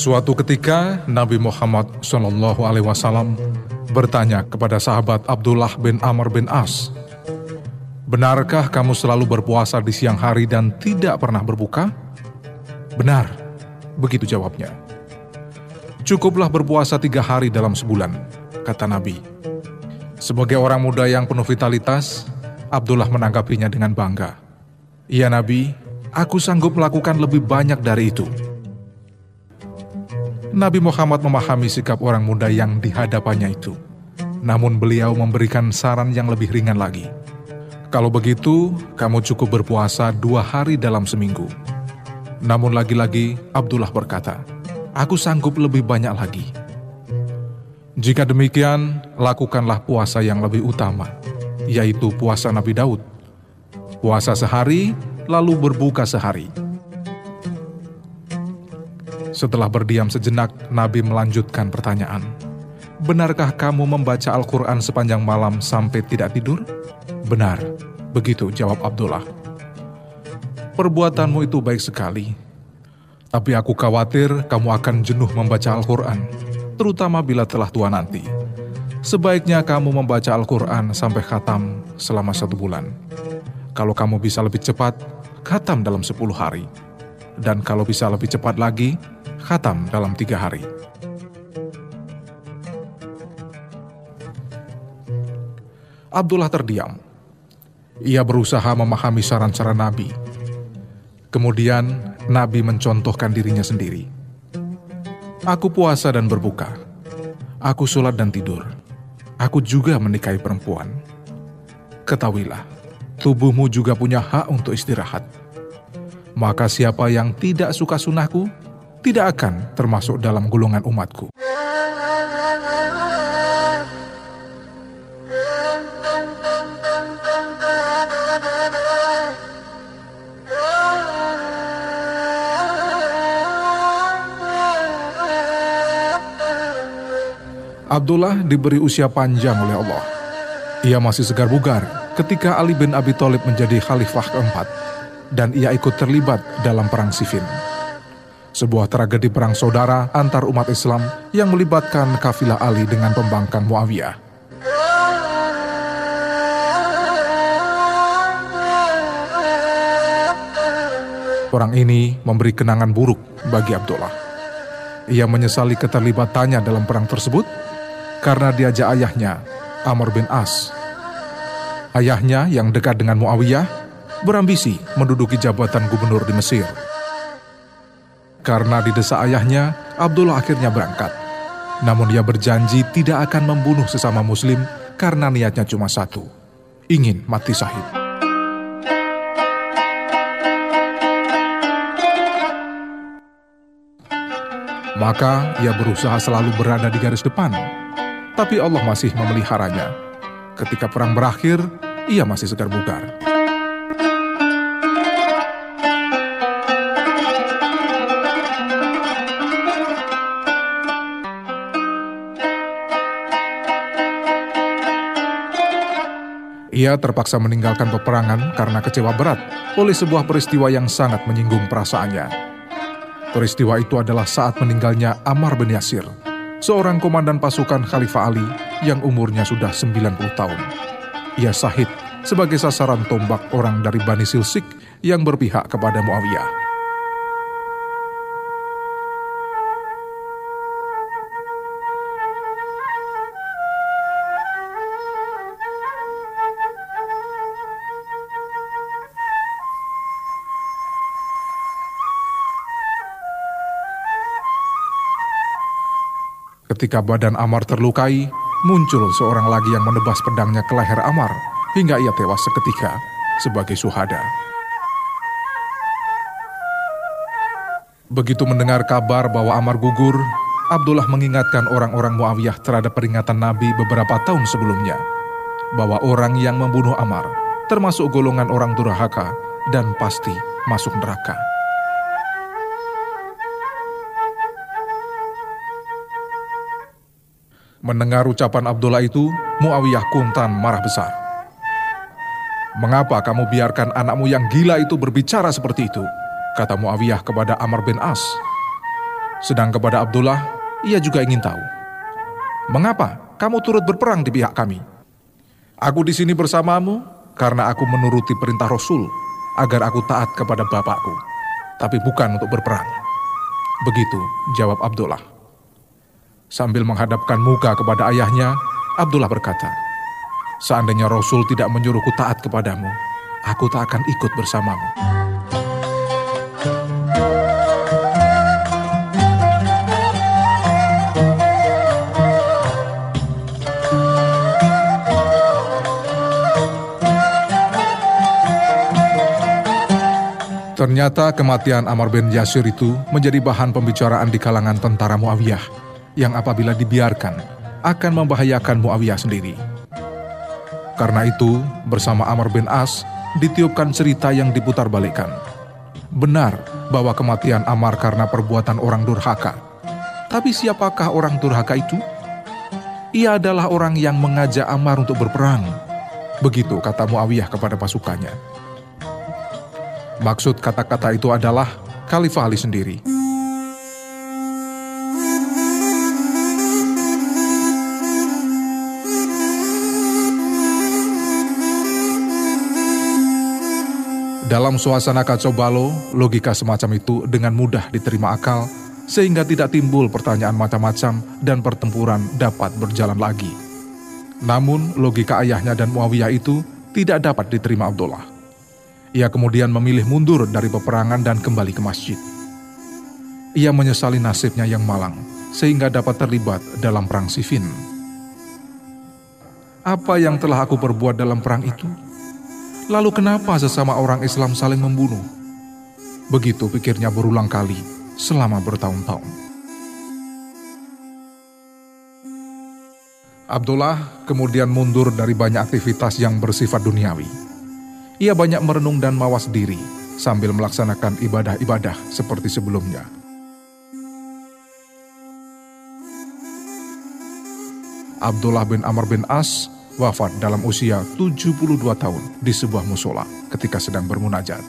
Suatu ketika Nabi Muhammad Shallallahu Alaihi Wasallam bertanya kepada sahabat Abdullah bin Amr bin As, Benarkah kamu selalu berpuasa di siang hari dan tidak pernah berbuka? Benar, begitu jawabnya. Cukuplah berpuasa tiga hari dalam sebulan, kata Nabi. Sebagai orang muda yang penuh vitalitas, Abdullah menanggapinya dengan bangga. Iya Nabi, aku sanggup melakukan lebih banyak dari itu. Nabi Muhammad memahami sikap orang muda yang di hadapannya itu. Namun beliau memberikan saran yang lebih ringan lagi. Kalau begitu, kamu cukup berpuasa dua hari dalam seminggu. Namun lagi-lagi Abdullah berkata, aku sanggup lebih banyak lagi. Jika demikian, lakukanlah puasa yang lebih utama, yaitu puasa Nabi Daud. Puasa sehari, lalu berbuka sehari setelah berdiam sejenak, Nabi melanjutkan pertanyaan. Benarkah kamu membaca Al-Quran sepanjang malam sampai tidak tidur? Benar, begitu jawab Abdullah. Perbuatanmu itu baik sekali, tapi aku khawatir kamu akan jenuh membaca Al-Quran, terutama bila telah tua nanti. Sebaiknya kamu membaca Al-Quran sampai khatam selama satu bulan. Kalau kamu bisa lebih cepat, khatam dalam sepuluh hari. Dan kalau bisa lebih cepat lagi, khatam dalam tiga hari. Abdullah terdiam. Ia berusaha memahami saran-saran Nabi. Kemudian Nabi mencontohkan dirinya sendiri. Aku puasa dan berbuka. Aku sholat dan tidur. Aku juga menikahi perempuan. Ketahuilah, tubuhmu juga punya hak untuk istirahat. Maka siapa yang tidak suka sunnahku, tidak akan termasuk dalam golongan umatku. Abdullah diberi usia panjang oleh Allah. Ia masih segar bugar ketika Ali bin Abi Thalib menjadi khalifah keempat dan ia ikut terlibat dalam perang Siffin sebuah tragedi perang saudara antar umat Islam yang melibatkan kafilah Ali dengan pembangkang Muawiyah. Orang ini memberi kenangan buruk bagi Abdullah. Ia menyesali keterlibatannya dalam perang tersebut karena diajak ayahnya, Amr bin As. Ayahnya yang dekat dengan Muawiyah berambisi menduduki jabatan gubernur di Mesir. Karena didesak ayahnya, Abdullah akhirnya berangkat. Namun ia berjanji tidak akan membunuh sesama muslim karena niatnya cuma satu, ingin mati syahid. Maka ia berusaha selalu berada di garis depan, tapi Allah masih memeliharanya. Ketika perang berakhir, ia masih segar bugar. Ia terpaksa meninggalkan peperangan karena kecewa berat oleh sebuah peristiwa yang sangat menyinggung perasaannya. Peristiwa itu adalah saat meninggalnya Ammar bin Yasir, seorang komandan pasukan Khalifah Ali yang umurnya sudah 90 tahun. Ia sahid sebagai sasaran tombak orang dari Bani Silsik yang berpihak kepada Muawiyah. Ketika badan Amar terlukai, muncul seorang lagi yang menebas pedangnya ke leher Amar hingga ia tewas seketika sebagai suhada. Begitu mendengar kabar bahwa Amar gugur, Abdullah mengingatkan orang-orang Muawiyah terhadap peringatan Nabi beberapa tahun sebelumnya, bahwa orang yang membunuh Amar termasuk golongan orang durhaka dan pasti masuk neraka. Mendengar ucapan Abdullah itu, Muawiyah kuntan marah besar. Mengapa kamu biarkan anakmu yang gila itu berbicara seperti itu? Kata Muawiyah kepada Amr bin As. Sedang kepada Abdullah, ia juga ingin tahu. Mengapa kamu turut berperang di pihak kami? Aku di sini bersamamu karena aku menuruti perintah Rasul agar aku taat kepada bapakku, tapi bukan untuk berperang. Begitu jawab Abdullah. Sambil menghadapkan muka kepada ayahnya, Abdullah berkata, Seandainya Rasul tidak menyuruhku taat kepadamu, aku tak akan ikut bersamamu. Ternyata kematian Amr bin Yasir itu menjadi bahan pembicaraan di kalangan tentara Muawiyah yang apabila dibiarkan akan membahayakan Muawiyah sendiri. Karena itu, bersama Amr bin As ditiupkan cerita yang diputar balikan. Benar bahwa kematian Amar karena perbuatan orang durhaka. Tapi siapakah orang durhaka itu? Ia adalah orang yang mengajak Amar untuk berperang. Begitu kata Muawiyah kepada pasukannya. Maksud kata-kata itu adalah Khalifah Ali sendiri. Dalam suasana kacau balau, logika semacam itu dengan mudah diterima akal, sehingga tidak timbul pertanyaan macam-macam dan pertempuran dapat berjalan lagi. Namun, logika ayahnya dan Muawiyah itu tidak dapat diterima Abdullah. Ia kemudian memilih mundur dari peperangan dan kembali ke masjid. Ia menyesali nasibnya yang malang, sehingga dapat terlibat dalam perang Siffin. Apa yang telah aku perbuat dalam perang itu? Lalu kenapa sesama orang Islam saling membunuh? Begitu pikirnya berulang kali selama bertahun-tahun. Abdullah kemudian mundur dari banyak aktivitas yang bersifat duniawi ia banyak merenung dan mawas diri sambil melaksanakan ibadah-ibadah seperti sebelumnya. Abdullah bin Amr bin As wafat dalam usia 72 tahun di sebuah musola ketika sedang bermunajat.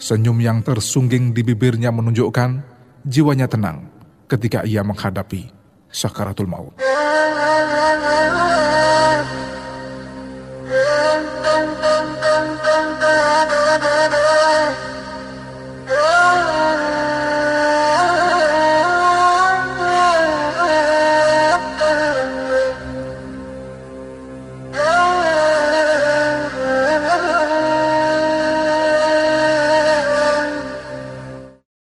Senyum yang tersungging di bibirnya menunjukkan jiwanya tenang ketika ia menghadapi sakaratul maut.